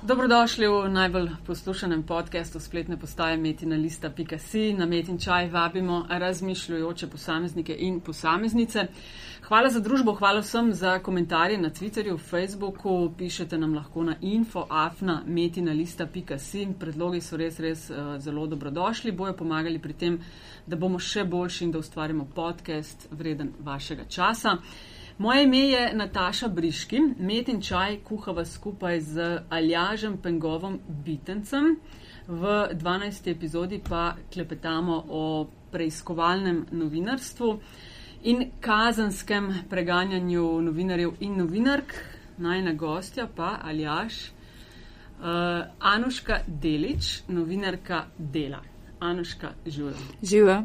Dobrodošli v najbolj poslušanem podkastu spletne postaje Metina Lista.si. Na Metin čaj vabimo razmišljujoče posameznike in posameznice. Hvala za družbo, hvala vsem za komentarje na Twitterju, Facebooku. Pišete nam lahko na info.afna.metina.si. Predlogi so res, res uh, zelo dobrodošli, bojo pomagali pri tem, da bomo še boljši in da ustvarimo podcast vreden vašega časa. Moje ime je Nataša Briški, met in čaj kuhava skupaj z Aljažem Pengovom Bitencem. V 12. epizodi pa klepetamo o preiskovalnem novinarstvu in kazanskem preganjanju novinarjev in novinark. Najna gostja pa Aljaš, uh, Anuška Delič, novinarka Dela. Anuška, živa. Živa.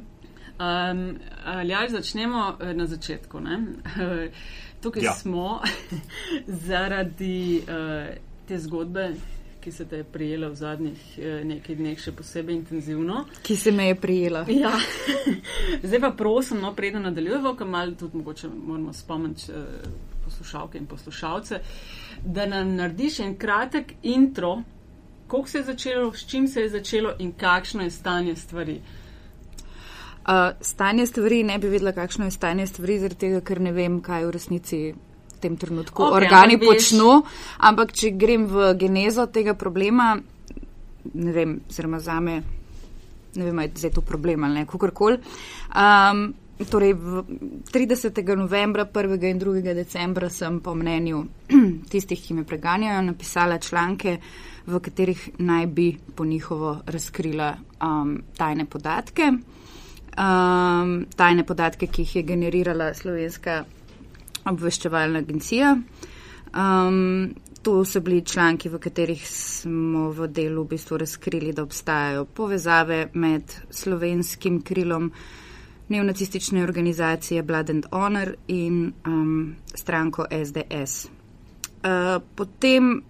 Um, ali začnemo eh, na začetku? Tukaj ja. smo zaradi uh, te zgodbe, ki se te je prijela v zadnjih uh, nekaj dneh še posebej intenzivno. Ki se me je prijela. Ja. Zdaj pa prosim, no, preden nadaljujemo, ker malo tudi mogoče moramo spomniti uh, poslušalke in poslušalce, da nam narediš en kratek intro, kako se je začelo, s čim se je začelo in kakšno je stanje stvari. Uh, stanje stvari ne bi vedela, kakšno je stanje stvari, zaradi tega, ker ne vem, kaj v resnici v tem trenutku okay, organi počnu. Ampak, če grem v genezo tega problema, ne vem, zelo za me, ne vem, je to problem ali ne, kakorkoli. Um, torej, 30. novembra, 1. in 2. decembra sem po mnenju tistih, ki me preganjajo, napisala članke, v katerih naj bi po njihovo razkrila um, tajne podatke um, tajne podatke, ki jih je generirala slovenska obveščevalna agencija. Um, to so bili članki, v katerih smo v delu v bistvu razkrili, da obstajajo povezave med slovenskim krilom neonacistične organizacije Blood and Honor in um, stranko SDS. Uh, potem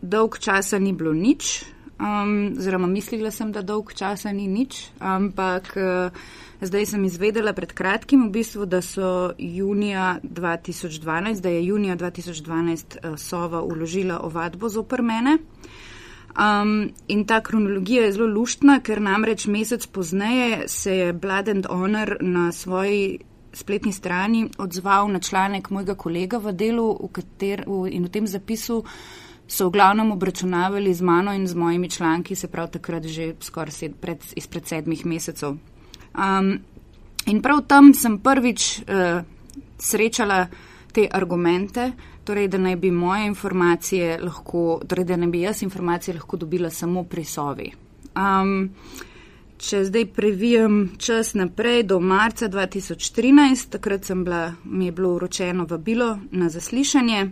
dolg časa ni bilo nič, Um, oziroma, mislila sem, da dolg časa ni nič, ampak uh, zdaj sem izvedela pred kratkim, v bistvu, da so junija 2012, da je junija 2012 uh, Sova uložila ovadbo zoper mene. Um, in ta kronologija je zelo luštna, ker namreč mesec pozneje se je Blood and Honor na svoji spletni strani odzval na članek mojega kolega v delu v kater, v, in v tem zapisu so v glavnem obračunavali z mano in z mojimi članki, se prav takrat že skoraj sed, pred, izpred sedmih mesecev. Um, in prav tam sem prvič uh, srečala te argumente, torej da naj bi moje informacije lahko, torej da naj bi jaz informacije lahko dobila samo pri sovi. Um, če zdaj previjem čas naprej do marca 2013, takrat sem bila, mi je bilo uročeno vabilo na zaslišanje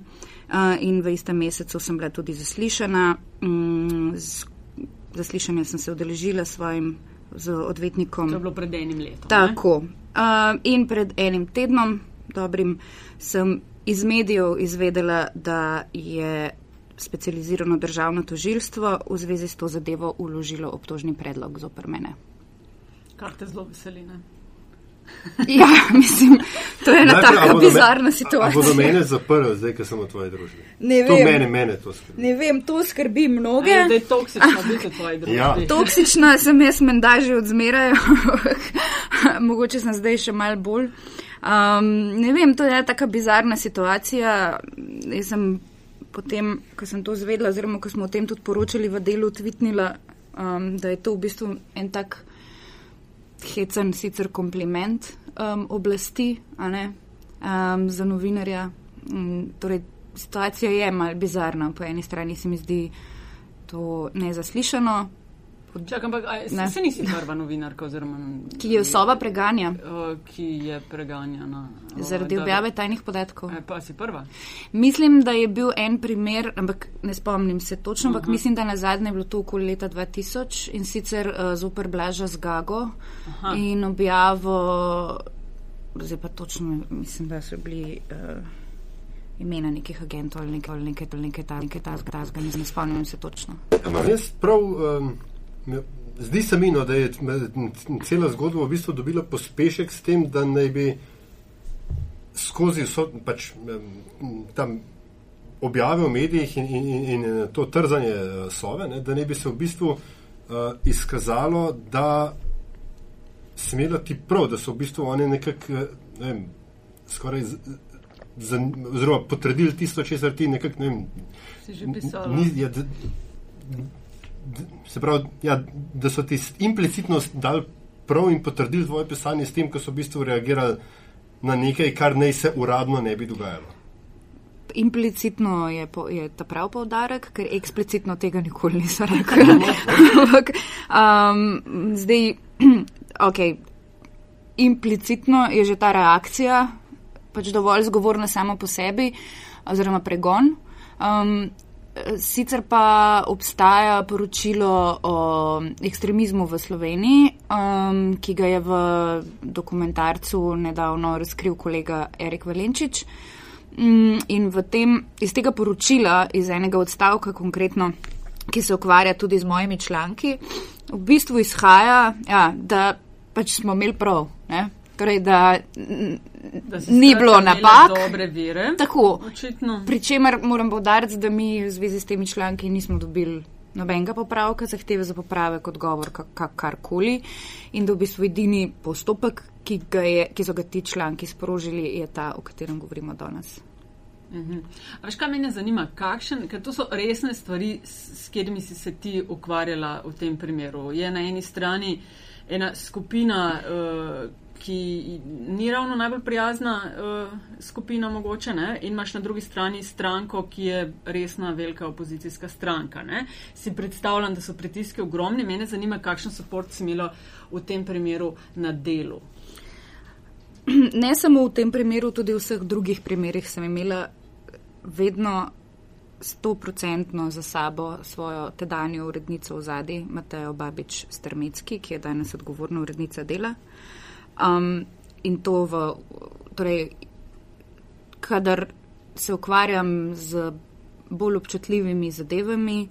in v istem mesecu sem bila tudi zaslišana. Mm, zaslišanja sem se odeležila s svojim z odvetnikom. To je bilo pred enim letom. Tako. Uh, in pred enim tednom, dobrim, sem iz medijev izvedela, da je specializirano državno tožilstvo v zvezi s to zadevo uložilo obtožni predlog zoper mene. Kar te zelo veseli, ne? Ja, mislim, to je ena taka bizarna situacija. Bodo mene zaprli, zdaj, ko sem v tvoji družbi. Ne vem. To mene, mene to skrbi. Ne vem, to skrbi mnoge. Da je toksično biti v tvoji družbi. Ja. Toksična sem jaz menda že od zmeraj, mogoče sem zdaj še mal bolj. Um, ne vem, to je ena taka bizarna situacija. Jaz sem potem, ko sem to zvedla, oziroma ko smo o tem tudi poročali v delu, tvitnila, um, da je to v bistvu en tak hecen sicer kompliment um, oblasti um, za novinarja. Um, torej, situacija je mal bizarna. Po eni strani se mi zdi to nezaslišano, Čak, ampak ne. se nisi prva novinarka, oziroma, ki je osoba preganja. Ki je preganjana. Zaradi objave tajnih podatkov. E, pa si prva. Mislim, da je bil en primer, ampak ne spomnim se točno, ampak uh -huh. mislim, da na zadnje je bilo to okoli leta 2000 in sicer uh, zoper Blaža z Gago Aha. in objavo, zdaj pa točno mislim, da so bili. Uh, Imena nekih agentov ali nekaj, ali nekaj, ali nekaj, ali nekaj, ali nekaj, ali nekaj, ne spomnim se točno. Ampak jaz prav um, Zdi se mi, no, da je cela zgodba v bistvu dobila pospešek s tem, da naj bi skozi vso, pač, tam objave v medijih in, in, in, in to trzanje uh, sove, ne, da ne bi se v bistvu uh, izkazalo, da smela ti prav, da so v bistvu oni nekako, ne vem, skoraj. Z, Zelo potrdili tisto, če se ti nekako ne vem. Pisal. Ja, se pravi, ja, da so ti implicitno dali prav in potrdili tvoje pisanje s tem, ko so v bistvu reagirali na nekaj, kar naj se uradno ne bi dogajalo. Implicitno je, po, je ta prav povdarek, ker eksplicitno tega nikoli nisem rekel. um, zdaj, ok, implicitno je že ta reakcija pač dovolj zgovorna samo po sebi, oziroma pregon. Um, Sicer pa obstaja poročilo o ekstremizmu v Sloveniji, um, ki ga je v dokumentarcu nedavno razkril kolega Erik Valenčič. Um, in tem, iz tega poročila, iz enega odstavka konkretno, ki se ukvarja tudi z mojimi članki, v bistvu izhaja, ja, da pač smo imeli prav. Ne? Torej, da ni bilo napak. Tako. Pričemer moram povdariti, da mi v zvezi s temi članki nismo dobili nobenega popravka, zahteve za popravek, odgovor, karkoli. In da v bistvu edini postopek, ki, je, ki so ga ti članki sprožili, je ta, o katerem govorimo danes. Mhm. Veš, kaj me zanima, kakšen, ker to so resne stvari, s, s katerimi si se ti ukvarjala v tem primeru. Je na eni strani ena skupina, uh, ki ni ravno najbolj prijazna uh, skupina, mogoče, ne? in imaš na drugi strani stranko, ki je resna, velika opozicijska stranka. Ne? Si predstavljam, da so pritiske ogromni. Mene zanima, kakšen podpor si imela v tem primeru na delu. Ne samo v tem primeru, tudi v vseh drugih primerih sem imela vedno stoprocentno za sabo svojo tedanjo urednico v zadnji, Matejo Babič Strmecki, ki je danes odgovorna urednica dela. Um, in to v, torej, kadar se ukvarjam z bolj občutljivimi zadevami,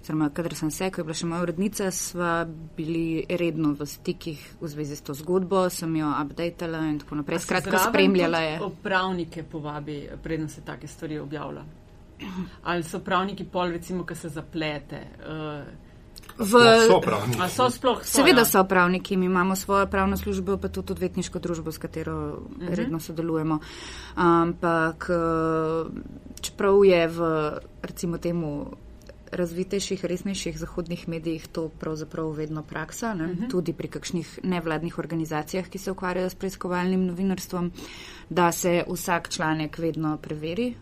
oziroma kadar sem se, ko je bila še moja urednica, sva bili redno v stikih v zvezi s to zgodbo, sem jo updatala in tako naprej. Skratka, spremljala je. Pravnike povabi, preden se take stvari objavlja. Ali so pravniki pol, recimo, ki se zaplete. Uh, V, so pravniki. So sploh, so, seveda ja. so pravniki, mi imamo svojo pravno službo, pa tudi odvetniško družbo, s katero uh mhm. -huh. redno sodelujemo. Ampak eh, čeprav je v recimo temu razvitejših, resnejših zahodnih medijih to pravzaprav vedno praksa, uh mhm. -huh. tudi pri kakšnih nevladnih organizacijah, ki se ukvarjajo s preiskovalnim novinarstvom, da se vsak članek vedno preveri,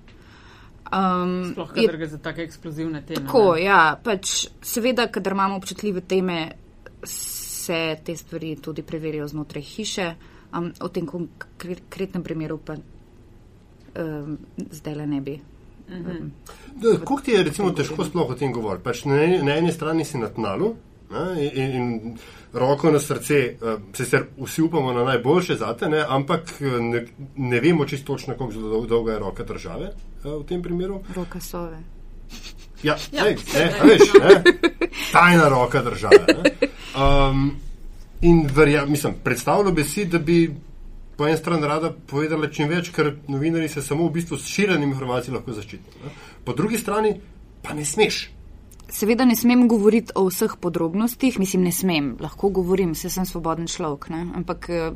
Um, Sploh, kadar gre za tako eksplozivne teme. Tako, ne? ja, pač seveda, kadar imamo občutljive teme, se te stvari tudi preverijo znotraj hiše. Um, o tem konkretnem primeru pa um, zdaj le ne bi. Um, Kako ti je recimo težko sploh o tem govoriti? Pač na, na eni strani si na tnalu ne, in, in roko na srce, uh, sicer vsi upamo na najboljše zate, ne, ampak eh, ne, ne vemo čisto točno, kako dolgo, dolga je roka države uh, v tem primeru. Roka sove. Ja, ja. Ej, ne, veš, ne, tajna roka države. Um, in verja, mislim, predstavljal bi si, da bi po eni strani rada povedala čim več, ker novinari se samo v bistvu s širjenjem informacij lahko zaščitijo. Po drugi strani pa ne smeš. Seveda ne smem govoriti o vseh podrobnostih, mislim, ne smem, lahko govorim, se sem svoboden človek, ne? ampak eh,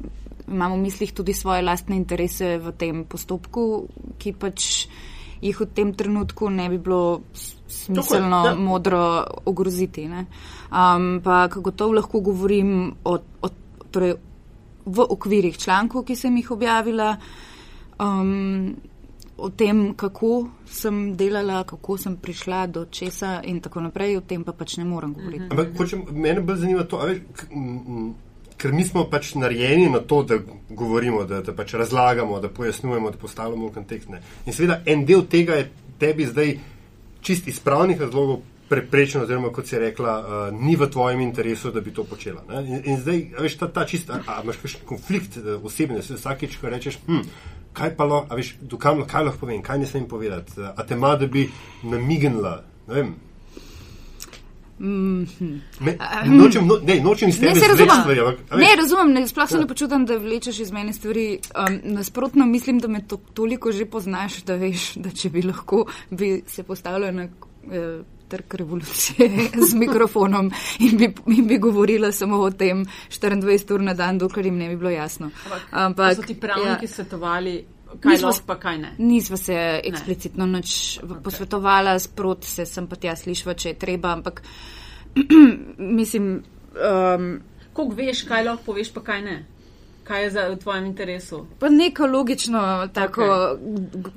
imam v mislih tudi svoje lastne interese v tem postopku, ki pač jih v tem trenutku ne bi bilo smiselno Tukaj, ja. modro ogroziti. Ampak um, gotovo lahko govorim o, o, torej, v okvirih člankov, ki sem jih objavila. Um, o tem, kako sem delala, kako sem prišla do česa in tako naprej, o tem pa pač ne morem govoriti. Mhm. Ampak hočem, mene bolj zanima to, veš, ker mi smo pač narejeni na to, da govorimo, da, da pač razlagamo, da pojasnjujemo, da postavljamo v kontekst. Ne. In seveda en del tega je tebi zdaj čist iz pravnih razlogov preprečeno, oziroma kot si rekla, uh, ni v tvojem interesu, da bi to počela. In, in zdaj, veš, ta, ta čista, a, a imaš kakšen konflikt uh, osebne, vsakeč, ko rečeš, hm, kaj pa lo, veš, dokam, kaj lahko povem, kaj ne smem povedati, a te ima, da bi namignila. Me, nočem, no, ne, nočem Ne, se razumem. stvari, ampak, Ne, razumem, ne, sploh se ne počutim, da vlečeš iz mene stvari. Um, nasprotno, mislim, da me to, toliko že poznaš, da veš, da če bi lahko, bi se postavila na eh, trg revolucije z mikrofonom in bi, in bi govorila samo o tem 24 ur na dan, dokler jim ne bi bilo jasno. Ampak so ti pravniki ja. svetovali, kaj Nismo lahko, pa kaj ne. Nisva se eksplicitno nič okay. posvetovala, sprot se sem pa tja slišva, če je treba, ampak mislim. Um, Koliko veš, kaj lahko poveš, pa kaj ne? Kaj je za, v tvojem interesu? Pa neko logično tako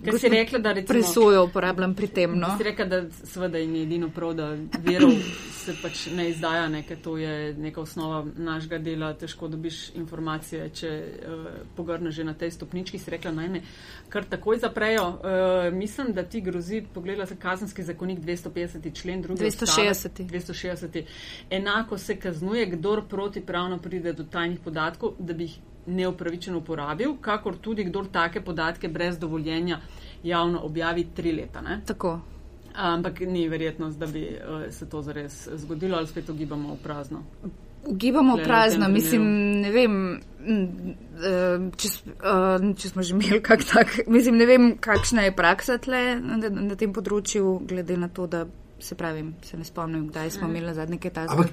Ker si rekla, da recimo. presojo uporabljam pri tem. No? Si rekel, da seveda je edino prav, da verov se pač ne izdaja, ne, ker to je neka osnova našega dela, težko dobiš informacije, če uh, pogrneš že na tej stopnički. Si rekla, naj me kar takoj zaprejo. Uh, mislim, da ti grozi, pogledala sem kazenski zakonik 250. člen, drugi 260.. odstavek, 260. Enako se kaznuje, kdor protipravno pride do tajnih podatkov, da bi jih neupravičeno uporabil, kakor tudi kdor take podatke brez dovoljenja javno objavi tri leta. Ne? Tako. Ampak ni verjetnost, da bi uh, se to zares zgodilo ali spet ugibamo v prazno. Ugibamo v prazno, mislim, ne vem, eh, če, eh, če smo že imeli kak tak, mislim, ne vem, kakšna je praksa tle na, na tem področju, glede na to, da se pravim, se ne spomnim, kdaj smo imeli na zadnje kaj takega.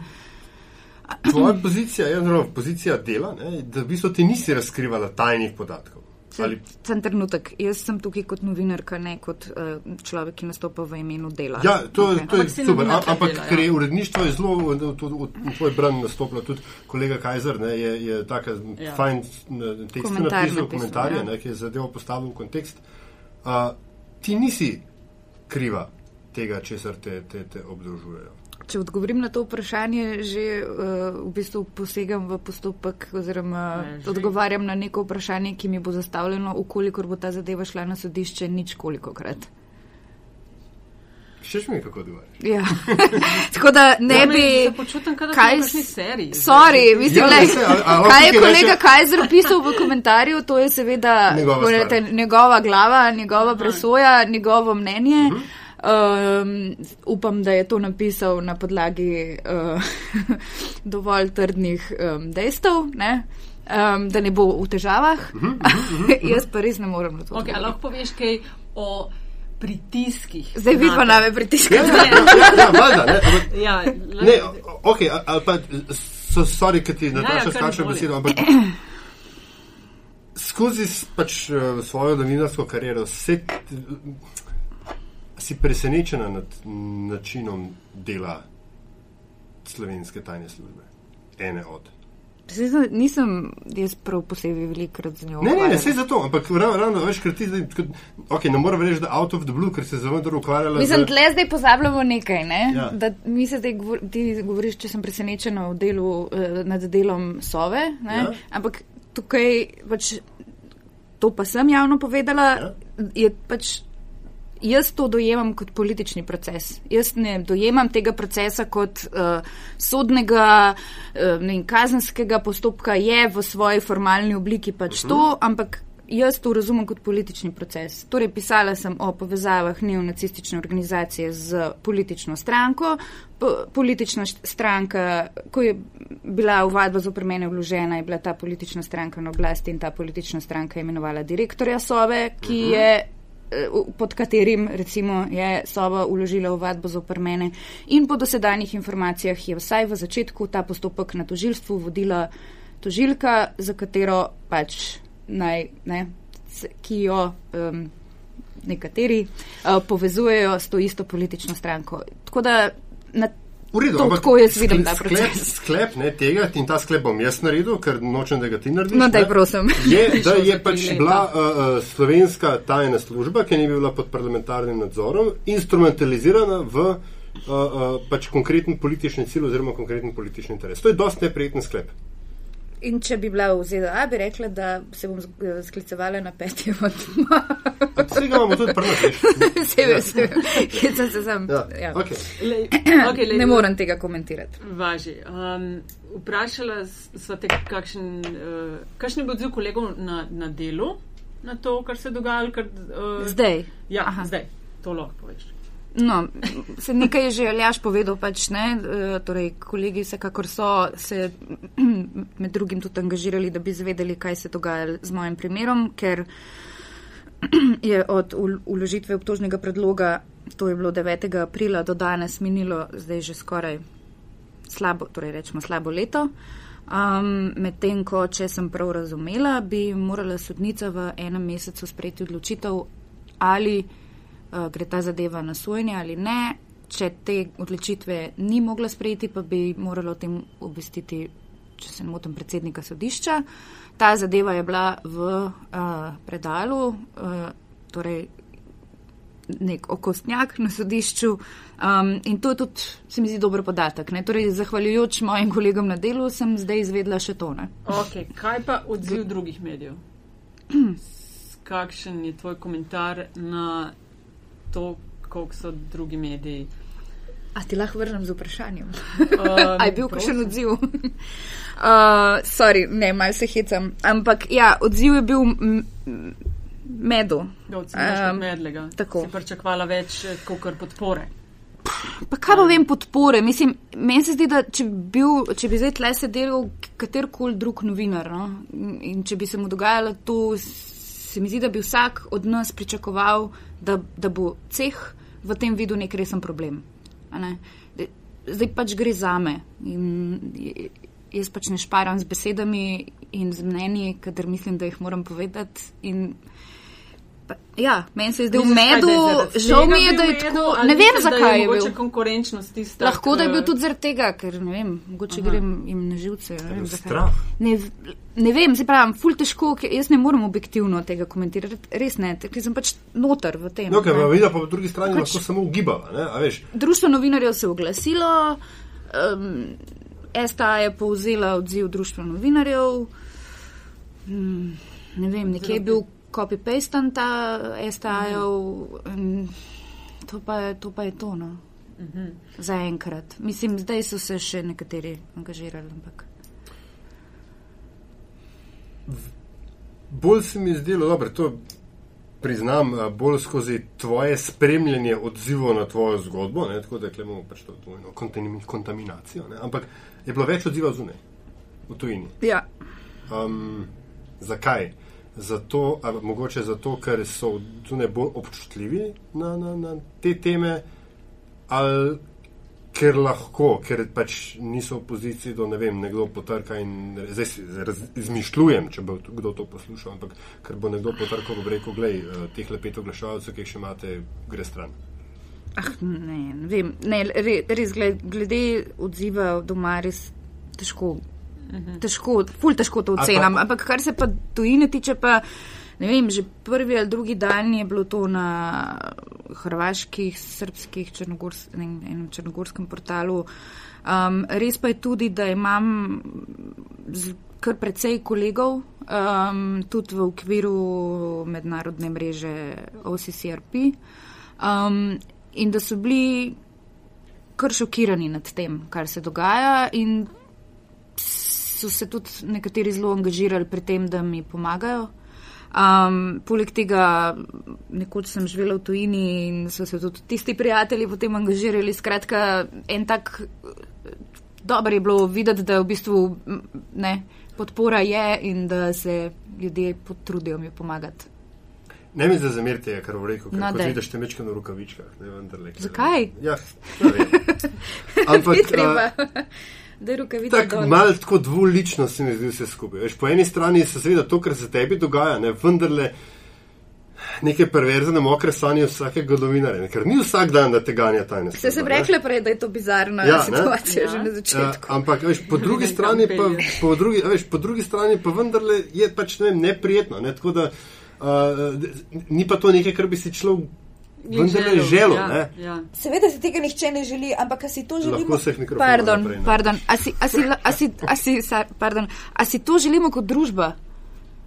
Tvoja pozicija, ja, oziroma pozicija dela, ne, da v bistvu ti nisi razkrivala tajnih podatkov. Ali, Sem trenutek, jaz sem tukaj kot novinarka, ne kot uh, človek, ki nastopa v imenu dela. ja, to, Ok. okay. to je Ampak super, a- ampak dela, ja. ker je uredništvo je zelo, v, v, v, v tvoj bran nastopila tudi kolega Kajzer, ne, je, je taka Ja. fajn tekst Komentar napisal, napisal, komentarje, ja. ne, ki je zadevo postavil v kontekst. Uh, ti nisi kriva tega, česar te, te, te obdolžujejo. Če odgovorim na to vprašanje, že uh, v bistvu posegam v postopek oziroma Ne, že. odgovarjam na neko vprašanje, ki mi bo zastavljeno, ukolikor bo ta zadeva šla na sodišče nič kolikokrat. Šeš mi, kako odgovarjaš? Ja. Tako da ne Ja, bi. se počutim, kaj s- kakšni seriji. Sorry, mislim, Ja, ja, ne, saj, a- a kaj je kolega reče- Kajzer pisal v komentarju, to je seveda Njegova stvar. njegova glava, njegova presoja, njegovo mnenje. Um, upam, da je to napisal na podlagi uh, dovolj trdnih um, dejstev, ne? um, da ne bo v težavah. Jaz pa res ne morem na to. Okay, lahko poveš kaj o pritiskih? Zdaj vi pa name pritiskate. Ja, ja, valjda, ne, ampak, Ja, ne, ok, ali pa, so, sorry, ker ti ja, Nataša kar skače izvoli. besedo, ampak skozi s- pač eh, svojo novinarsko kariero se, si presenečena nad načinom dela slovenske tajne službe. Ene od. Sem- Nisem jaz prav posebej velikrat z njo. Ne, ne, ne, vse zato, ampak ravno, ravno veš, ker ti zdaj, ok, ne morem reči, da out of the blue, ker se zelo dobro ukvarjala. Mislim, z- tle zdaj pozabljamo nekaj, ne? Ja. Da mi se zdaj govor, ti govoriš, če sem presenečena v delu, eh, nad delom Sove, ne? Ja. ampak tukaj pač to pa sem javno povedala, Ja. je pač. Jaz to dojemam kot politični proces. Jaz ne dojemam tega procesa kot uh, sodnega, uh, ne vem, kazenskega postopka, je v svoji formalni obliki pač uh -huh. to, ampak jaz to razumem kot politični proces. Torej, pisala sem o povezavah neonacistične organizacije z politično stranko. Po, politična stranka, ko je bila uvadba zoper mene vložena, je bila ta politična stranka na oblasti in ta politična stranka je imenovala direktorja Sove, ki uh -huh. je pod katerim recimo je Sova uložila ovadbo zoper mene in po dosedanjih informacijah je vsaj v začetku ta postopek na tožilstvu vodila tožilka, za katero pač naj, ne, ki jo um, nekateri uh, povezujejo s to isto politično stranko. Tako da na V redu, To ampak tako jaz vidim ta sklep, proces. sklep ne, tega in ta sklep bom jaz naredil, ker nočem, da ga ti narediš. No, daj, ne, prosim. Je, da je pač bila uh, slovenska tajna služba, ki ni bila pod parlamentarnim nadzorom, instrumentalizirana v uh, uh, pač konkreten politični cilj oziroma konkreten politični interes. To je dosti neprijeten sklep. In če bi bila v ZDA, bi rekla, da se bom eh, sklicevala na peti odmah. Vsega imamo tudi prvo, veš. Se vem, se vem. Sem se sam. Ja, Ja. okay. Le, okay, le, Ne morem tega komentirati. Važi. Um, vprašala sva te, kakšen, uh, kakšen je bil odziv kolegov na, na delu, na to, kar se je dogajalo. Kar, uh, Zdaj. Ja. Aha. zdaj, to lahko poveš. No, se nekaj je že Aljaš povedal, pač ne, eh, torej kolegi vsekakor so se med drugim tudi angažirali, da bi zvedeli, kaj se dogaja z mojim primerom, ker je od uložitve obtožnega predloga, to je bilo 9. aprila do danes minilo, zdaj že skoraj slabo, torej rečemo slabo leto. Um, Medtem, ko če sem prav razumela, bi morala sodnica v enem mesecu sprejeti odločitev ali gre ta zadeva na sojenje ali ne. Če te odločitve ni mogla sprejeti, pa bi moralo o tem obvestiti, če se ne motim, predsednika sodišča. Ta zadeva je bila v uh, predalu, uh, torej nek okostnjak na sodišču um, in to je tudi, se mi zdi, dober podatek. Torej, zahvaljujoč mojim kolegom na delu sem zdaj izvedla še to. Okay, kaj pa odziv drugih medijev? Kakšen je tvoj komentar na to, koliko so drugi mediji. A ti lahko vrnem z vprašanjem? Um, A je bil kakšen odziv? uh, sorry, ne, malo se hecam. Ampak ja, odziv je bil medu. Um, medlega. Tako. Si pričakvala več eh, kot podpore. Pa kaj pa vem podpore? Mislim, meni se zdi, da če bi, bil, če bi zdaj tle sedel katerkoli drug novinar no? in če bi se mu dogajalo to, se mi zdi, da bi vsak od nas pričakoval, da, da bo ceh v tem videl nek resen problem. Zdaj pač gre za me. In jaz pač ne šparam z besedami in z mnenji, kadar mislim, da jih moram povedati. In ja, meni se je zdel v medu, žal mi je, da je tako. Ne vem, zakaj je bil. konkurenčnost tista. Lahko, da je bil tudi zaradi tega, ker ne vem, mogoče grem jim na živce. Ne vem, strah. Ne, ne vem, se pravim, ful težko, jaz ne morem objektivno tega komentirati. Res ne, ker sem pač noter v tem. No, ker pa videla pa po drugi strani pač, lahko samo ugibala, ne, a veš. Društvo novinarjev se je oglasilo, um, STA je povzela odziv društva novinarjev. Hmm, ne vem, nekje je bil copy-pastan ta STA-jev, mm. to, to pa je to. No. Mm -hmm. Zaenkrat. Mislim, zdaj so se še nekateri angažirali. Ampak. Bolj se mi je zdelo, dobro, to priznam, bolj skozi tvoje spremljanje odzivov na tvojo zgodbo, ne, tako da imamo pač to dvojno kontaminacijo. Ne, ampak je bilo več odzivov zunaj, v tujini. Ja. Um, zakaj? Zato, ali mogoče zato, ker so zunaj bolj občutljivi na, na, na te teme, ali ker lahko, ker pač niso v poziciji, da ne vem, nekdo potrka in zdaj izmišljujem, če bo kdo to poslušal, ampak ker bo nekdo potrkal, bo rekel, glej, eh, teh lepet oglašalcev, ki jih še imate, gre stran. Ah, ne, ne vem, ne, res glede odziva doma, res težko -hmm. Težko, ful težko to ocenam. Ampak kar se pa tujine tiče, pa ne vem, že prvi ali drugi dan je bilo to na hrvaških, srpskih, črnogors, enem črnogorskem portalu. Um, res pa je tudi, da imam z, kar precej kolegov, um, tudi v okviru mednarodne mreže OCCRP, um, in da so bili kar šokirani nad tem, kar se dogaja. In so se tudi nekateri zelo angažirali pri tem, da mi pomagajo. Um, poleg tega, nekoč sem živela v tujini in so se tudi tisti prijatelji potem angažirali. Skratka, en tak dober je bilo videti, da v bistvu ne, podpora je in da se ljudje potrudijo mi pomagati. Ne mi zamerite, kar v reku, no, ker vidiš te mečke na rukavičkah. Ne, Zakaj? Ja, ampak. Da je roke videti. Tako malo tako dvolično se mi zdi vse skupaj. Veš, po eni strani se seveda to, kar se tebi dogaja, ne vendarle. Neke perverzne, mokre sanje vsakega novinarja, ker ni vsak dan, da te ganja tajne. Se sem rekla prej, da je to bizarna ja, situacija ja. že na začetku. Ja, ampak, veš, po drugi strani pa, po drugi, veš, po drugi strani pa vendarle je pač ne vem, neprijetno. Ne? Tako da uh, ni pa to nekaj, kar bi si človek vendar je želo. Ja, ja. Seveda se tega nihče ne želi, ampak si to želimo. Pardon, naprej, pardon, a si, a si, a si, a si, pardon, a si to želimo kot družba?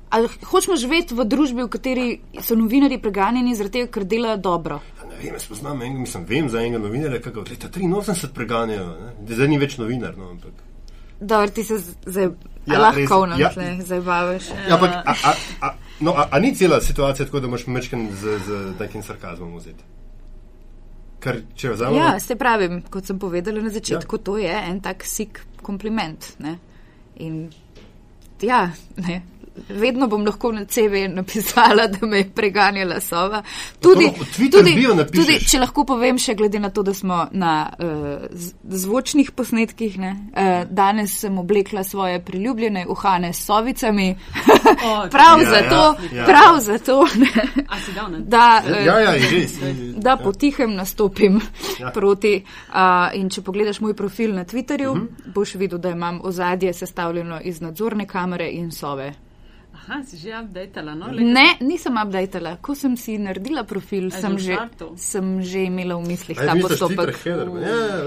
Ali hočemo živeti v družbi, v kateri so novinari preganjeni zaradi tega, ker delajo dobro? Ja, ne vem, jaz poznam enega, mislim, vem za enega novinarja, ki ga od leta 83 preganjajo, zdaj ni več novinar. No, ampak. Dobro, ti se zdaj ja, lahko na ja, zabavaš. Ja, ampak, a, a, a, no, a, a ni cela situacija tako, da moš mečken z, z takim sarkazmom vzeti? Ker, če vzamemo. Ja, se pravim, kot sem povedala na začetku, ja. to je en tak sik kompliment. Ne? In ja, ne, vedno bom lahko na CV napisala, da me je preganjala sova. Tudi, tudi, tudi, če lahko povem, še glede na to, da smo na uh, zvočnih posnetkih, ne, uh, danes sem oblekla svoje priljubljene uhane s sovicami. Oh, prav ja, zato, ja, prav ja. zato ne, da, uh, ja, ja, res, da ja. potihem nastopim ja. proti. Uh, in če pogledaš moj profil na Twitterju, uh mhm. -huh. boš videl, da imam ozadje sestavljeno iz nadzorne kamere in sove. Aha, si že updatala? No? Ne, nisem updatala. Ko sem si naredila profil, sem že, sem že imela v mislih ta postopek. Ja, ja,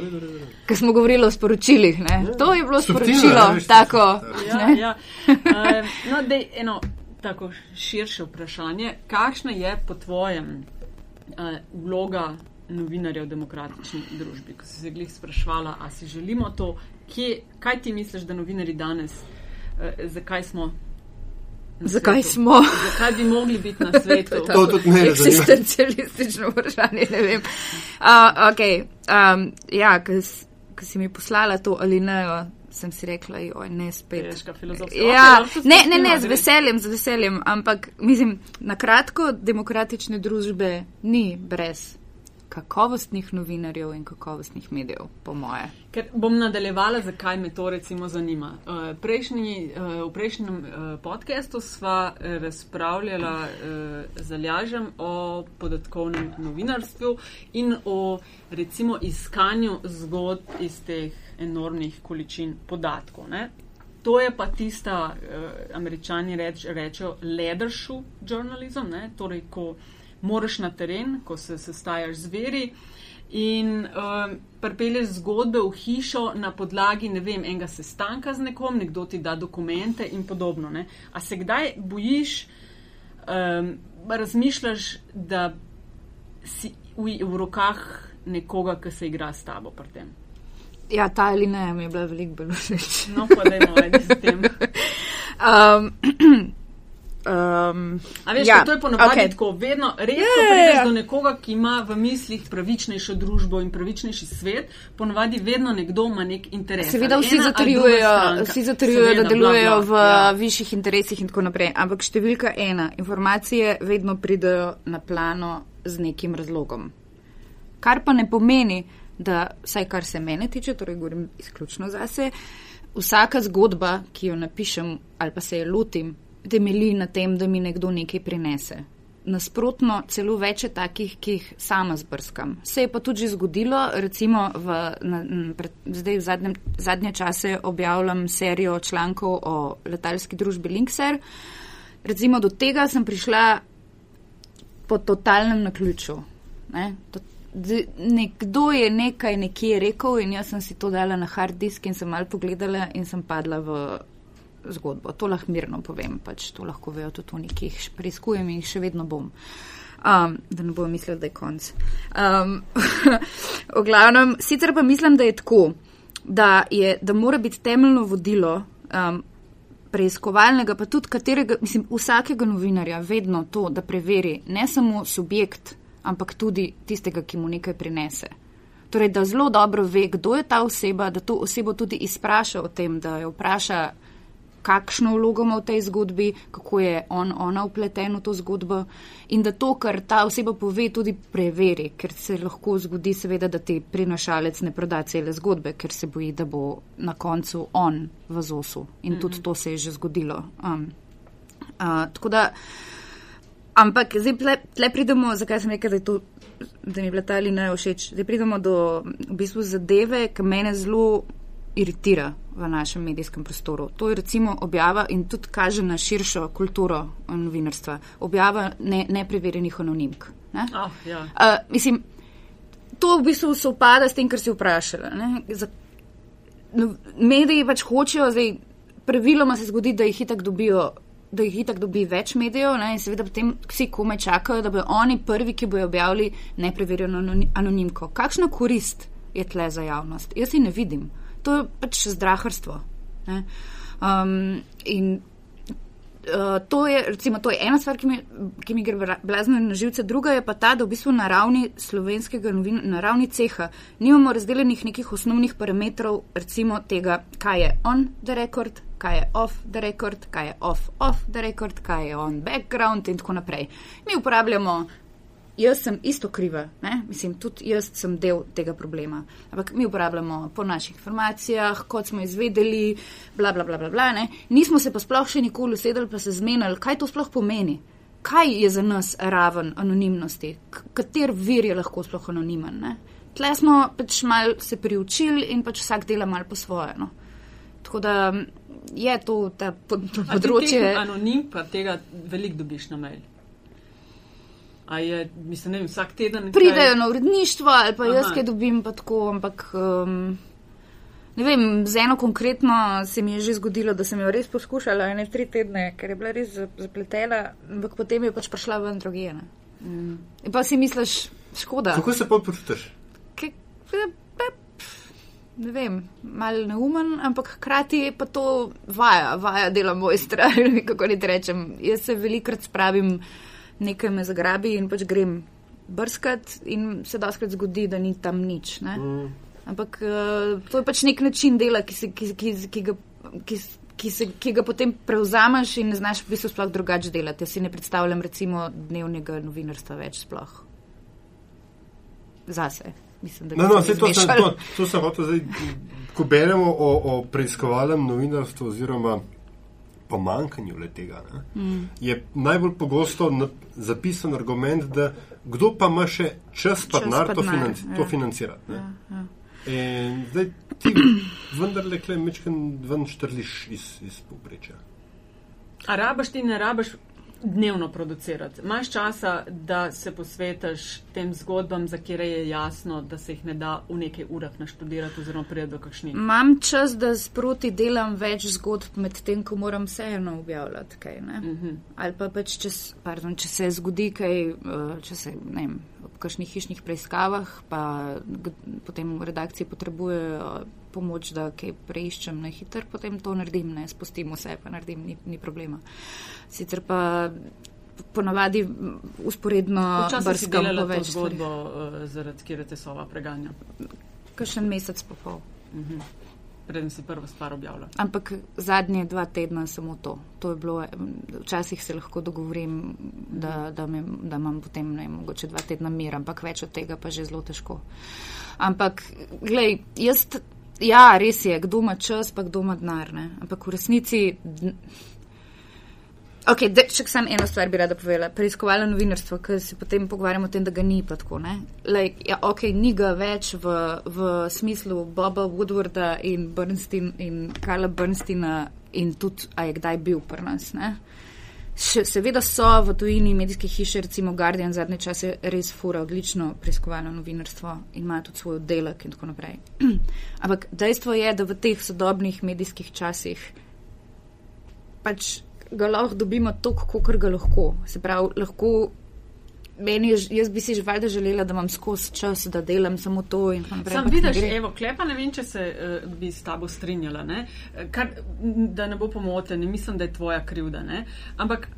Ker smo govorili o sporočilih. Ja. To je bilo sporočilo. Tako, ja, ja. Uh, no, dej, eno tako širše vprašanje. Kakšna je po tvojem uh, vloga novinarja v demokratični družbi? Ko si se glih sprašvala, a si želimo to, kje, kaj ti misliš, da novinari danes, uh, zakaj smo Zakaj smo? Zakaj bi mogli biti na svetu? to tudi ne razumem. Eksistencialistično vprašanje, ne vem. Uh, okay. um, ja, ko si mi poslala to ali ne, sem si rekla, joj, ne spet. Ja, ne, ne, ne, z veseljem, z veseljem, ampak mislim, na kratko, demokratične družbe ni brez kakovostnih novinarjev in kakovostnih medijev, po moje. Ker bom nadaljevala, zakaj me to recimo zanima. Uh, prejšnji, uh, v prejšnjem uh, podkastu sva razpravljala uh, z Aljažem o podatkovnem novinarstvu in o recimo iskanju zgodb iz teh enormnih količin podatkov. Ne? To je pa tista, uh, američani reč, rečejo, leadership journalism, ne? torej ko moraš na teren, ko se sestajaš z veri in um, pripelješ zgodbe v hišo na podlagi, ne vem, enega sestanka z nekom, nekdo ti da dokumente in podobno. Ne? A se kdaj bojiš, um, razmišljaš, da si v, v rokah nekoga, ki se igra s tabo pri tem? Ja, ta ali ne, mi je bila veliko bolj všeč. No, pa da je moje s tem. um, Um, veš, ja, to je ponovadi okay. tako, vedno redko yeah, ja, ja, prideš yeah. do nekoga, ki ima v mislih pravičnejšo družbo in pravičnejši svet, ponovadi vedno nekdo ima nek interes. Seveda vsi zatrjujejo, vsi zatrjujejo da delujejo bla, bla, v ja. višjih interesih in tako naprej, ampak številka ena, informacije vedno pridejo na plano z nekim razlogom. Kar pa ne pomeni, da, vsaj kar se mene tiče, torej govorim izključno zase, vsaka zgodba, ki jo napišem ali pa se je lotim, temelji na tem, da mi nekdo nekaj prinese. Nasprotno, celo več je takih, ki jih sama zbrskam. Se je pa tudi zgodilo, recimo v, na, pred, zdaj v zadnjem, zadnje čase objavljam serijo člankov o letalski družbi Linkser. Recimo do tega sem prišla po totalnem naključju. Ne? Nekdo je nekaj nekje rekel in jaz sem si to dala na hard disk in sem mal pogledala in sem padla v zgodbo. To lahko mirno povem, pač to lahko vejo tudi oni, ki jih preizkujem in jih še vedno bom. Um, da ne bojo mislili, da je konc. Um, v glavnem, sicer pa mislim, da je tako, da, je, da mora biti temeljno vodilo um, preiskovalnega, pa tudi katerega, mislim, vsakega novinarja, vedno to, da preveri ne samo subjekt, ampak tudi tistega, ki mu nekaj prinese. Torej, da zelo dobro ve, kdo je ta oseba, da to osebo tudi izpraša o tem, da jo vpraša, kakšno vlogo ima v tej zgodbi, kako je on, ona upleten v to zgodbo in da to, kar ta oseba pove, tudi preveri, ker se lahko zgodi, seveda, da ti prinašalec ne proda cele zgodbe, ker se boji, da bo na koncu on v zosu in mm -hmm. tudi mhm. to se je že zgodilo. Um, uh, tako da, ampak zdaj tle, tle pridemo, zakaj sem rekel, da je to. Da mi je bila ta ne všeč. Zdaj pridemo do v bistvu zadeve, ki mene zelo iritira v našem medijskem prostoru. To je recimo objava in tudi kaže na širšo kulturo novinarstva. Objava ne, nepreverjenih anonimk. Ne? Oh, ja. uh, mislim, to v bistvu se upada s tem, kar si vprašala. Za, no, mediji pač hočejo, zdaj praviloma se zgodi, da jih itak dobijo. Da jih itak dobi več medijev, ne, in seveda potem vsi komaj čakajo, da bodo oni prvi, ki bodo objavili nepreverjeno anonimko. Kakšna korist je tle za javnost? Jaz si ne vidim to je pač zdraharstvo. Um, in Uh, to, je, recimo, to je ena stvar, ki mi, ki mi gre blazno na živce, druga je pa ta, da v bistvu na ravni slovenskega novina, na ravni ceha, nimamo razdeljenih nekih osnovnih parametrov, recimo tega, kaj je on the record, kaj je off the record, kaj je off off the record, kaj je on background in tako naprej. Mi uporabljamo jaz sem isto kriva, ne? mislim, tudi jaz sem del tega problema. Ampak mi uporabljamo po naših informacijah, kot smo izvedeli, bla, bla, bla, bla, bla ne? nismo se pa sploh še nikoli usedeli pa se zmenili, kaj to sploh pomeni. Kaj je za nas raven anonimnosti, kater vir je lahko sploh anonimen? Ne? Tle smo pač mal se priučili in pač vsak dela mal po svoje. No? Tako da je to ta področje. Anonim pa tega veliko dobiš na mail. Je, mislim, vem, vsak teden. Pridejo kaj... na uredništvo, ali pa Aha. jaz kaj dobim, pa tako, ampak. Um, ne vem, z eno konkretno se mi je že zgodilo, da sem jo res poskušala, ene tri tedne, ker je bila res zapletena, ampak potem je pač prišla ven drugene. Mm. In pa si misliš, škoda. Kako se pa počutiš? Ne vem, malo neumen, ampak hkrati pa to vaja, vaja dela mojstra, kako ni rečem. Jaz se velikrat spravim nekaj me zagrabi in pač grem brskat, in se da skrat zgodi, da ni tam nič. Mm. Ampak uh, to je pač nek način dela, ki, se, ki, ki, ki, ga, ki, ki, se, ki ga potem prevzameš in ne znaš v bistvu sploh drugače delati. Jaz si ne predstavljam recimo dnevnega novinarstva več sploh zase. Mislim, no, no, to, to, to sem hotel zdaj, ko beremo o, o preiskovalnem novinarstvu oziroma pomankanju le tega, mm. je najbolj pogosto zapisan argument, da kdo pa ima še čas, pa denar to, financi ja. to financirati. Ja, ja. In zdaj ti vendar le klej mečken ven štrliš iz, iz povprečja. A rabaš ti ne rabaš dnevno producirati. Imáš časa, da se posvetiš tem zgodbam, za kere je jasno, da se jih ne da v nekaj urah naštudirati oziroma prije do kakšnih. Imam čas, da sproti delam več zgodb med tem, ko moram vseeno objavljati kaj. Uh mhm. -huh. Ali pa pač, če, pardon, če se zgodi kaj, eh, če se, ne vem, v kakšnih hišnih preiskavah, pa potem v redakciji potrebujejo pomoč, da kaj preiščem na hiter, potem to naredim, ne spustim vse, pa naredim, ni, ni problema. Sicer pa ponavadi usporedno brskam po več zgodbo, uh, zaradi kjer te sova preganja. Kakšen mesec pa pol. Uh mhm. -huh. Preden si prvo stvar objavila. Ampak zadnje dva tedna samo to. To je bilo, včasih se lahko dogovorim, da, da, me, da imam potem ne, mogoče dva tedna mir, ampak več od tega pa že zelo težko. Ampak, glej, jaz Ja, res je, kdo ima čas, pa kdo ima denar. Ampak v resnici. Ok, de, če sem eno stvar bi rada povedala, preiskovala novinarstvo, ker se potem pogovarjamo o tem, da ga ni pa tako. Like, ja, ok, ni ga več v, v smislu Boba Woodwarda in Bernstein in Karla Bernsteina in tudi, a je kdaj bil pri nas. Ne? Še, seveda so v tujini medijske hiše, recimo Guardian, zadnje čase res fura odlično preiskovalno novinarstvo in ima tudi svoj oddelek in tako naprej. Ampak dejstvo je, da v teh sodobnih medijskih časih pač ga lahko dobimo toliko, kot ga lahko. Se pravi, lahko meni, jaz bi si že valjda želela, da imam skozi čas, da delam samo to. Sam vidiš, evo, klepa ne vem, če se uh, bi s tabo strinjala, ne? Kar, da ne bo pomote, ne mislim, da je tvoja krivda, ne? ampak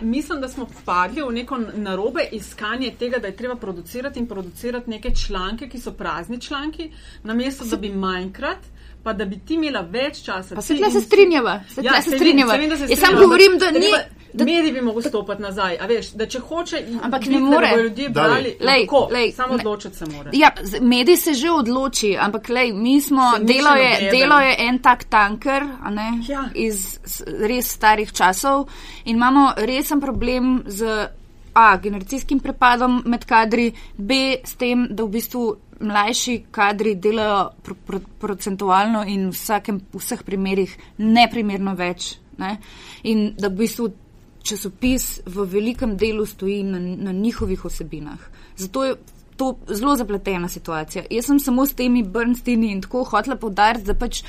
mislim, da smo padli v neko narobe iskanje tega, da je treba producirati in producirati neke članke, ki so prazni članki, namesto da bi manjkrat pa da bi ti imela več časa. Pa se tle se strinjava, se tle ja, se strinjava. Jaz sam govorim, da ni. Da, mediji bi mogli stopiti nazaj, a veš, da če hoče, ampak ne more. Ljudje brali, lej, lahko, lej, samo odločiti se mora. Ja, mediji se že odloči, ampak lej, mi smo, delo je, delo je en tak tanker, a ne, ja. iz res starih časov in imamo resen problem z A, generacijskim prepadom med kadri, B, s tem, da v bistvu mlajši kadri delajo pro, pro, procentualno in v vsakem, v vseh primerjih neprimerno več. Ne? In da v bistvu časopis v velikem delu stoji na, na njihovih osebinah. Zato je to zelo zapletena situacija. Jaz sem samo s temi Bernsteini in tako hotela povdariti, da pač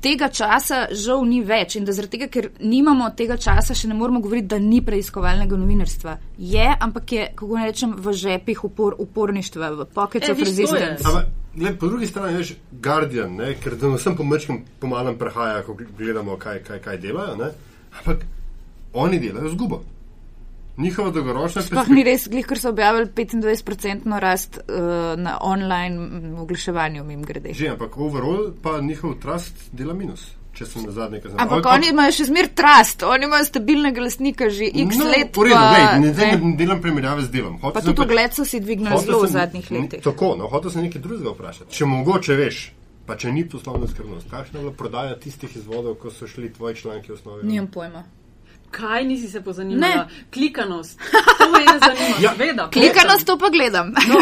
tega časa žal ni več in da zaradi tega, ker nimamo tega časa, še ne moramo govoriti, da ni preiskovalnega novinarstva. Je, ampak je, kako ne rečem, v žepih upor, uporništva, v pockets e, of resistance. Ampak, gled, po drugi strani je Guardian, ne, ker da vsem pomečkim pomalem prehaja, ko gledamo, kaj, kaj, kaj delajo. Ne? Ampak oni delajo zgubo. Njihova dolgoročna Sploh ni res, glih, ker so objavili 25% rast uh, na online oglaševanju, mim grede. Že, ampak overall pa njihov trust dela minus. Zadnje. Ampak oni imajo še zmer trust, oni imajo stabilnega lastnika že x no, let. Po redu, pa, ne, ne, ne delam primerjave z delom. Hotel pa tudi ogled so si dvignili zelo v zadnjih letih. Tako, no, hotel sem nekaj drugega vprašati. Če mogoče veš, pa če ni poslovna skrbnost, kakšna je bila prodaja tistih izvodov, ko so šli tvoji članki v osnovi? Nimam pojma. Kaj nisi se pozanimala? Ne. Klikanost. To me je zanimalo. Ja, Veda, Klikanost to pa gledam. No,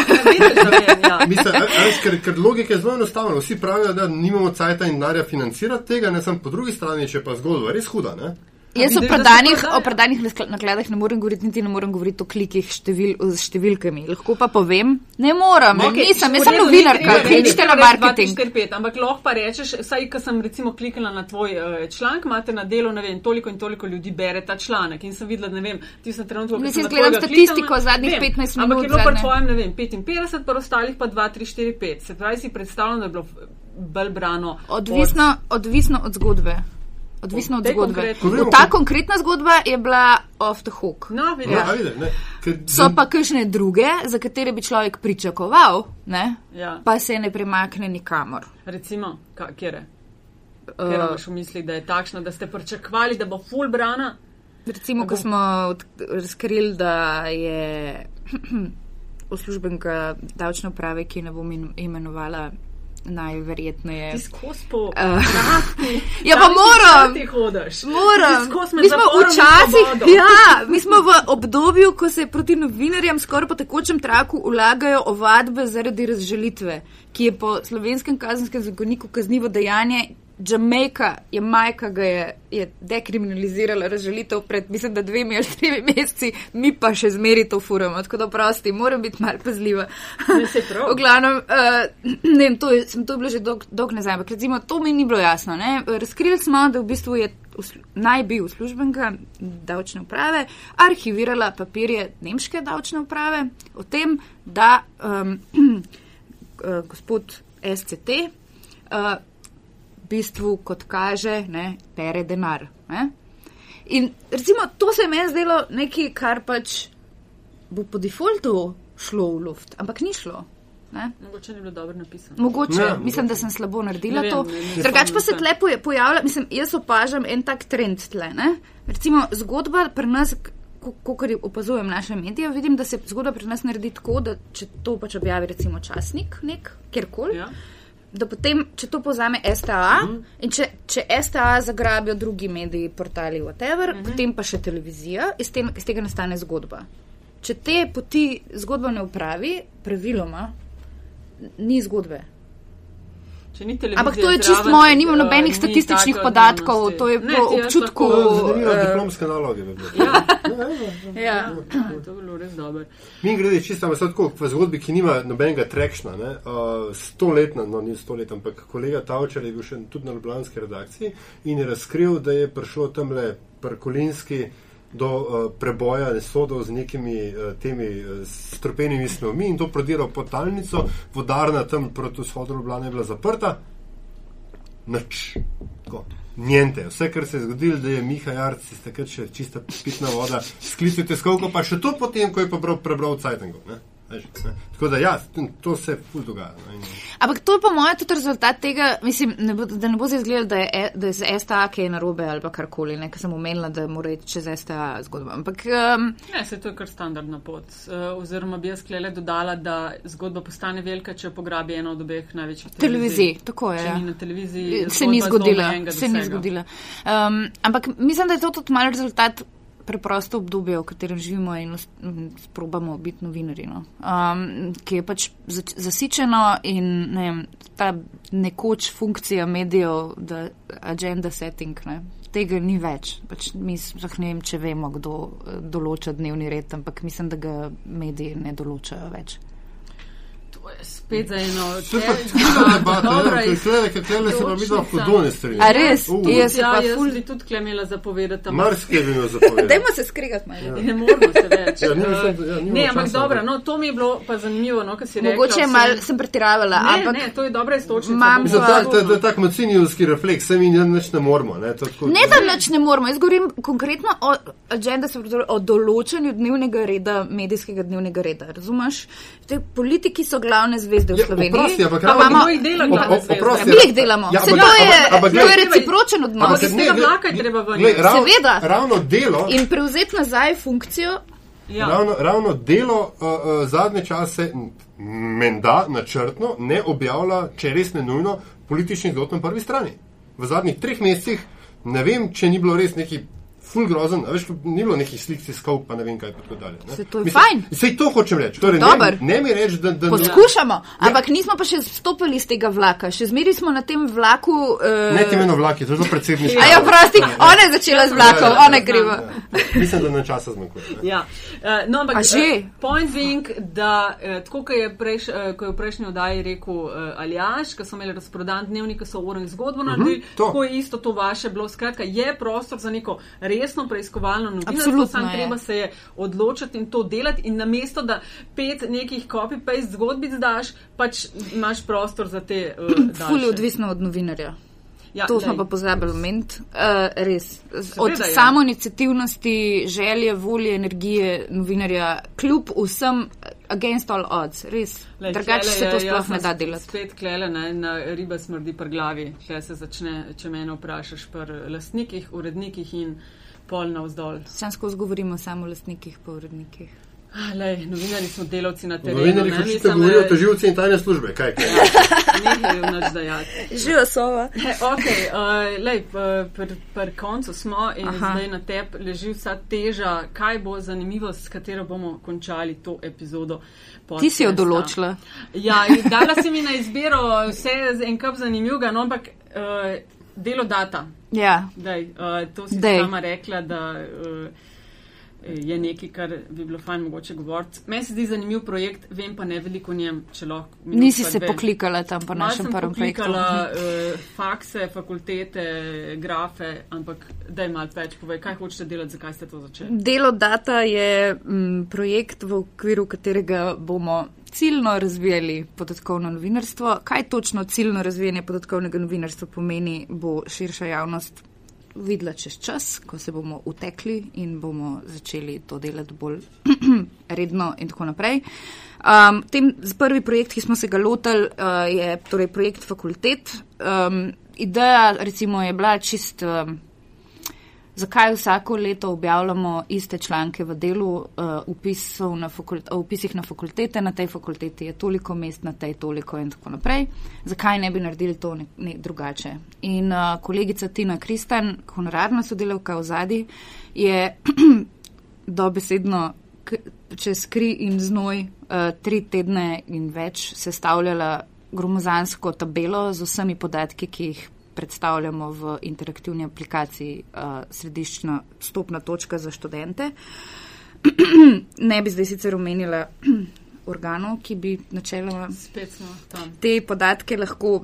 vem, ja. Mislim, a, a, ker, ker logika je zelo enostavna. Vsi pravijo, da nimamo cajta in denarja financirati tega, ne sem po drugi strani, če pa zgodba res huda. Ne? Jaz o predanih, o predanih nakladih ne morem govoriti, niti ne morem govoriti o klikih števil, z številkami. Lahko pa povem, ne morem, okay, nisem, jaz sem novinarka, kličite na marketing. 4, 5, ampak lahko pa rečeš, saj, ko sem recimo klikala na tvoj uh, članek, imate na delo, ne vem, toliko in toliko ljudi bere ta članek in sem videla, ne vem, ti sem trenutno. Mislim, gledam statistiko zadnjih 15 minut. Ampak je bilo pa tvojem, ne vem, 55, pa ostalih pa 2, 3, 4, 5. Se pravi, si predstavljam, da je bilo bolj brano. Odvisno od, odvisno od zgodbe. Odvisno od zgodbe. Ta konkretna zgodba je bila off the hook. No, ja. ne, so pa kakšne druge, za katere bi človek pričakoval, ja. pa se ne premakne nikamor. Recimo, kje je? Uh, imaš v misli, da je takšno, da ste pričakovali, da bo full brana? Recimo, ko smo razkrili, da je uslužbenka davčne uprave, ki ne bom imenovala najverjetneje. Uh, ja, pa moram. Moram. Mi smo včasih, ja, mi smo v obdobju, ko se proti novinarjem skoraj po tekočem traku ulagajo ovadbe zaradi razželitve, ki je po slovenskem kazenskem zakoniku kaznivo dejanje Jamajka, Jamajka ga je, je dekriminalizirala razžalitev pred, mislim, da dvemi ali tremi meseci, mi pa še zmeri to furamo, tako da prosti, moram biti mal pazljiva. v glavnem, uh, ne vem, to je, sem to bilo že dolg, dolg nazaj, ampak recimo to mi ni bilo jasno. Ne? Razkrili smo, da v bistvu je naj bi uslužbenka davčne uprave arhivirala papirje nemške davčne uprave o tem, da um, uh, gospod SCT uh, bistvu, kot kaže, ne, pere denar. Ne? In recimo, to se je meni zdelo nekaj, kar pač bo po defaultu šlo v luft, ampak ni šlo. Ne? Mogoče ni bilo dobro napisano. Mogoče, ne, mislim, mogoče. da sem slabo naredila ne to. Drugač pa se tle pojavlja, mislim, jaz opažam en tak trend tle. Ne? Recimo, zgodba pri nas, ko kar opazujem naše medije, vidim, da se zgodba pri nas naredi tako, da če to pač objavi recimo časnik nek, kjerkoli. Ja da potem, če to povzame STA mm -hmm. in če, če STA zagrabijo drugi mediji, portali, whatever, mm -hmm. potem pa še televizija, iz, te, iz tega nastane zgodba. Če te poti zgodba ne upravi, praviloma ni zgodbe. Ampak to je čist moje, nimam uh, nobenih statističnih podatkov, to je po občutku. Zanimivo, uh, diplomske naloge. Ja. ja, ja. to je bilo res dobro. Mi grede čisto, ampak tako, v zgodbi, ki nima nobenega trekšna, ne, uh, stoletna, no ni stolet, ampak kolega Tavčar je bil še tudi na Ljubljanski redakciji in je razkril, da je prišlo tamle prkolinski do uh, preboja sodov z nekimi uh, temi uh, strupenimi snovmi in to prodiral potalnico, vodarna tam proti vzhodu Ljubljana je bila zaprta. Noč. Njente, vse, kar se je zgodilo, da je Miha Jarc, ste kar še čista pitna voda, sklicujte skovko, pa še to potem, ko je pa prebral Cajtengov. Tako da, ja, to se ful dogaja. No, Ampak to je po mojem tudi rezultat tega, mislim, ne bo, da ne bo zdaj izgledalo, da je, e, da je z STA kaj narobe ali pa karkoli, nekaj sem omenila, da mora iti čez STA zgodbo. Ampak, um, ne, se to je kar standardna pot. Uh, oziroma bi jaz klele dodala, da zgodba postane velika, če pograbi eno od obeh največjih televizij. televizij. Tako je. Ja. Na televiziji se ni zgodila. Se ni zgodila. Um, ampak mislim, da je to tudi mal rezultat preprosto obdobje, v katerem živimo in sprobamo biti novinari, no. um, ki je pač zasičeno in ne vem, ta nekoč funkcija medijev, da agenda setting, ne, tega ni več. Pač mi sploh ne vem, če vemo, kdo določa dnevni red, ampak mislim, da ga mediji ne določajo več spet za eno videla hudo ne strinja. A res? Uh. Jaz se Ja, pa jaz ful. bi tudi klemela zapovedati. Marsikaj bi mi zapovedal. Dajmo se skregati malo. Ne moramo se več. Ja, nimamo Eh, še- ja, ne, ampak dobro, no, to mi je bilo pa zanimivo, no, kar si rekla. Mogoče vsem- mal sem pretiravala, Ne, ampak ne, to je dobra istočnica. Bom Za tak, to je tak macinijski refleks, se mi nič ne moramo. Ne, to tako, Ne, da nič ne moramo. Jaz govorim konkretno o agenda, se pravi o določanju dnevnega reda, medijskega dnevnega reda. Razumeš? Te politiki so glavne zvezde v Ja, Sloveniji. oprosti, ampak pa ravno- imamo, jih dela Ob- glavne zvezde? oprosti, mi jih delamo. Ja, Se ampak- to je, ampak- to je recipročen odnos. Ampak ne, vlaka je treba ven. glej, rav- Seveda. Ravno delo. In prevzeti nazaj funkcijo. Ja. Ravno, ravno delo uh, uh, zadnje čase, menda načrtno, ne objavlja, če res ne nujno, političnih zgodb na prvi strani. V zadnjih treh mesecih ne vem, če ni bilo res neki ful grozen, a veš, ni bilo nekih slik tiskov, pa ne vem kaj. tako dalje, ne. Saj to je fajn. Sej to hočem reči. Torej, ne, Dober. ne mi reči, da. da Poskušamo, ampak nismo pa še stopili iz tega vlaka. Še zmeri smo na tem vlaku. Uh, Ne ti meni vlaki, to je zelo predsedniško. A ja, prosti, ona je začela z vlakom, Ja, ja, ona je kriva. Mislim, da nam časa zmanjkuje. ne. Ja. Uh, no, ampak, A že? eh, point being, da uh, tako, kot je, prejš, uh, ko je v prejšnji oddaji rekel uh, Aljaš, ko so imeli razprodan dnevnik, so uro in zgodbo naredili, Mhm, to. tako je isto to vaše bilo. Skratka, je prostor za neko resno preiskovalno novinarstvo, samo je. treba se je odločiti in to delati in namesto, da pet nekih copy-paste zgodbic daš, pač imaš prostor za te uh, Ful je odvisno od novinarja. Ja, To smo glej. pa pozabili omeniti. Uh, res. Z- Od Seveda, ja. samo inicijativnosti, želje, volje, energije novinarja, kljub vsem eh, against all odds, res. Drugače se to jaz sploh ne da delati. Spet klele, ne, na ribe smrdi pri glavi. Če se začne, če me vprašaš pri lastnikih, urednikih in pol navzdol. Sam skozi govorimo samo o lastnikih, pa urednikih. Ah, Lej, novinari smo delavci na terenu. Novinarji ne, hočete mislim, govoriti o eh, toživci in tajne službe. Kaj, kaj? Nekaj je nič dajati. Živa sova. Ok, uh, lej, pri pr koncu smo in Aha. Zdaj na tebi leži vsa teža. Kaj bo zanimivo, s katero bomo končali to epizodo? Ti si jo podcasta? določila. Ja, in dala si mi na izbiro vse z en kup zanimivega, no, ampak uh, delo data. Ja. Daj, uh, to si Dej. sama rekla, da uh, je nekaj, kar bi bilo fajn mogoče govoriti. Meni se zdi zanimiv projekt, vem pa ne veliko o njem, če lahko. Nisi se dve. poklikala tam po Malo našem prvem projektu. poklikala uh, fakse, fakultete, grafe, ampak daj malo več povej, kaj hočete delati, zakaj ste to začeli. Delo Data je m, projekt, v okviru katerega bomo ciljno razvijali podatkovno novinarstvo. Kaj točno ciljno razvijanje podatkovnega novinarstva pomeni, bo širša javnost videla čez čas, ko se bomo utekli in bomo začeli to delati bolj redno in tako naprej. Um, tem prvi projekt, ki smo se ga lotili, uh, je torej projekt fakultet. Um, ideja recimo je bila čist. Um, Zakaj vsako leto objavljamo iste članke v delu uh, na fakult, o upisih na fakultete, na tej fakulteti je toliko mest, na tej toliko in tako naprej? Zakaj ne bi naredili to ne, ne, drugače? In uh, kolegica Tina Kristan, honorarna sodelavka v zadnji, je dobesedno čez kri in znoj uh, tri tedne in več sestavljala gromozansko tabelo z vsemi podatki, ki jih predstavljamo v interaktivni aplikaciji uh, središčna stopna točka za študente. ne bi zdaj sicer omenila organov, ki bi načeloma te podatke lahko.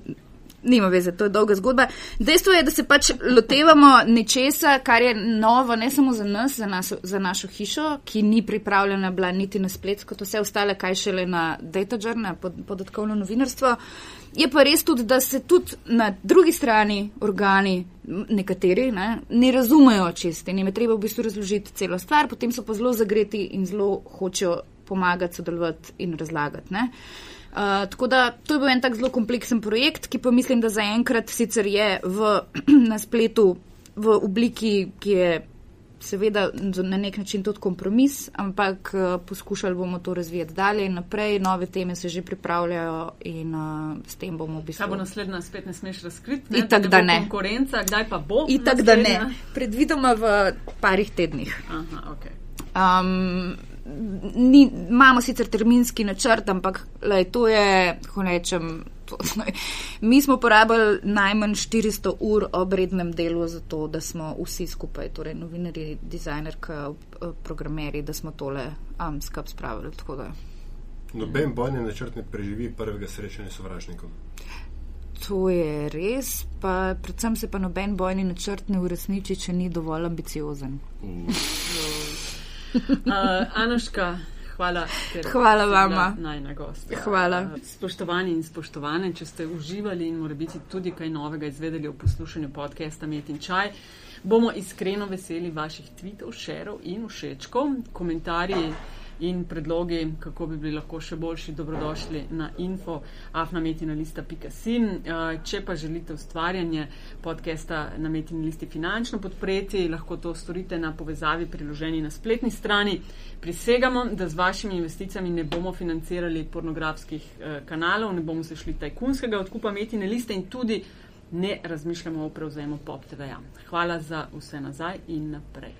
Nima veze, to je dolga zgodba. Dejstvo je, da se pač lotevamo nečesa, kar je novo ne samo za nas, za, nas, za našo hišo, ki ni pripravljena bila niti na splet, kot vse ostale, kaj šele na DataJar, na pod, podatkovno novinarstvo. Je pa res tudi, da se tudi na drugi strani organi, nekateri, ne, ne razumejo čiste in jim je treba v bistvu razložiti celo stvar, potem so pa zelo zagreti in zelo hočejo pomagati, sodelovati in razlagati. Ne. Uh, tako da to je bil en tak zelo kompleksen projekt, ki pa mislim, da zaenkrat sicer je v, na spletu v obliki, ki je seveda na nek način tudi kompromis, ampak uh, poskušali bomo to razvijati dalje in naprej. Nove teme se že pripravljajo in uh, s tem bomo v Kaj bo bistvu. naslednja, spet ne smeš razkriti? Itak, ne da ne. Konkurenca, kdaj pa bo? Itak, da ne. Predvidoma v parih tednih. Aha, ok. Um, ni, imamo sicer terminski načrt, ampak lej, to je, kako rečem, to, mi smo porabili najmanj 400 ur ob rednem delu za to, da smo vsi skupaj, torej novinari, dizajnerka, programeri, da smo tole um, skup spravili. tako da. Noben bojni načrt ne preživi prvega srečanja s sovražnikom. To je res, pa predvsem se pa noben bojni načrt ne uresniči, če ni dovolj ambiciozen. Uh, Anoška, hvala. Hvala vama. Najna gost. Hvala. Uh, spoštovani in spoštovane, če ste uživali in mora biti tudi kaj novega izvedeli o poslušanju podcasta Met in Čaj, bomo iskreno veseli vaših tweetov, šerov in všečkov, komentarji in predlogi, kako bi bili lahko še boljši, dobrodošli na info afnametinalista.sim. Če pa želite ustvarjanje podcasta na metini listi finančno podpreti, lahko to storite na povezavi priloženi na spletni strani. Prisegamo, da z vašimi investicijami ne bomo financirali pornografskih kanalov, ne bomo se šli tajkunskega odkupa metine liste in tudi ne razmišljamo o prevzemu pop TV-ja. Hvala za vse nazaj in naprej.